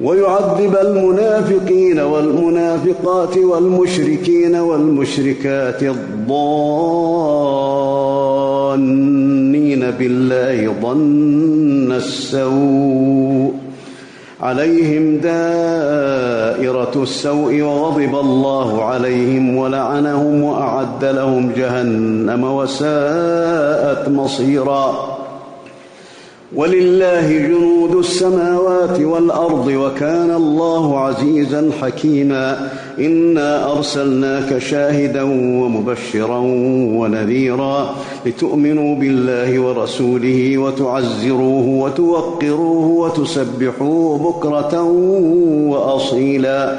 ويعذب المنافقين والمنافقات والمشركين والمشركات الضالين بالله ظن السوء عليهم دائرة السوء وغضب الله عليهم ولعنهم وأعد لهم جهنم وساءت مصيرا ولله جنود السماوات والأرض وكان الله عزيزا حكيما إنا أرسلناك شاهدا ومبشرا ونذيرا لتؤمنوا بالله ورسوله وتعزروه وتوقروه وتسبحوه بكرة وأصيلا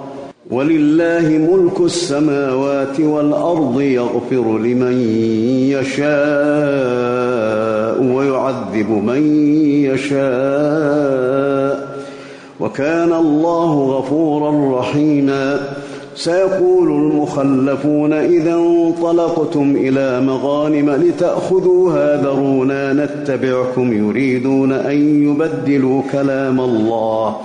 ولله ملك السماوات والأرض يغفر لمن يشاء ويعذب من يشاء. وكان الله غفورا رحيما. سيقول المخلفون إذا انطلقتم إلى مغانم لتأخذوها ذرونا نتبعكم يريدون أن يبدلوا كلام الله.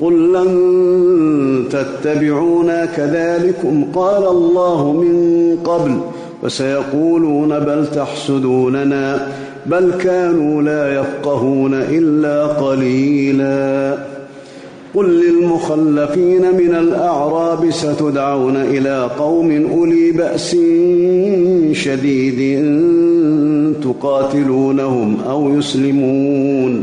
قل لن تتبعونا كذلكم قال الله من قبل وسيقولون بل تحسدوننا بل كانوا لا يفقهون إلا قليلا قل للمخلفين من الأعراب ستدعون إلى قوم أولي بأس شديد تقاتلونهم أو يسلمون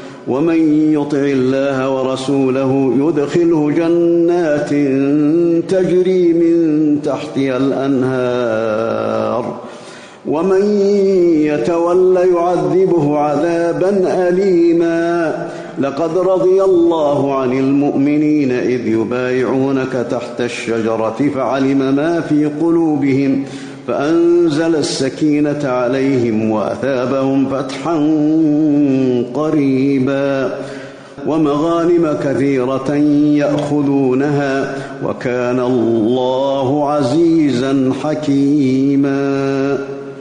ومن يطع الله ورسوله يدخله جنات تجري من تحتها الأنهار. ومن يتول يعذبه عذابا اليما. لقد رضي الله عن المؤمنين إذ يبايعونك تحت الشجرة فعلم ما في قلوبهم. فأنزل السكينة عليهم وأثابهم فتحا قريبا ومغانم كثيرة يأخذونها وكان الله عزيزا حكيما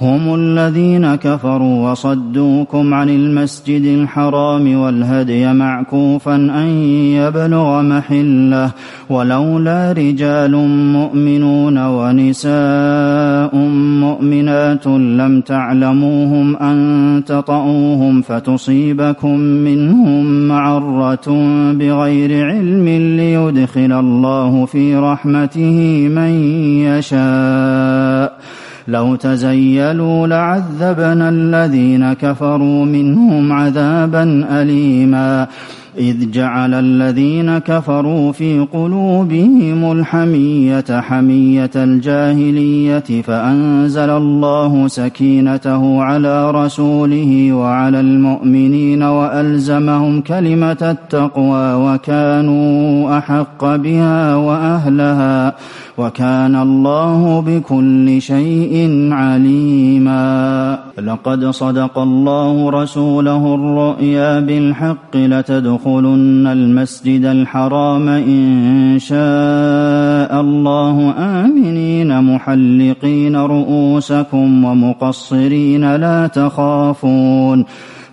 هم الذين كفروا وصدوكم عن المسجد الحرام والهدي معكوفا أن يبلغ محلة ولولا رجال مؤمنون ونساء مؤمنات لم تعلموهم أن تطؤوهم فتصيبكم منهم معرة بغير علم ليدخل الله في رحمته من يشاء. لو تزيلوا لعذبنا الذين كفروا منهم عذابا أليما إذ جعل الذين كفروا في قلوبهم الحمية حمية الجاهلية فأنزل الله سكينته على رسوله وعلى المؤمنين وألزمهم كلمة التقوى وكانوا أحق بها وأهلها وكان الله بكل شيء عليما لقد صدق الله رسوله الرؤيا بالحق لتدخلن المسجد الحرام إن شاء الله آمنين محلقين رؤوسكم ومقصرين لا تخافون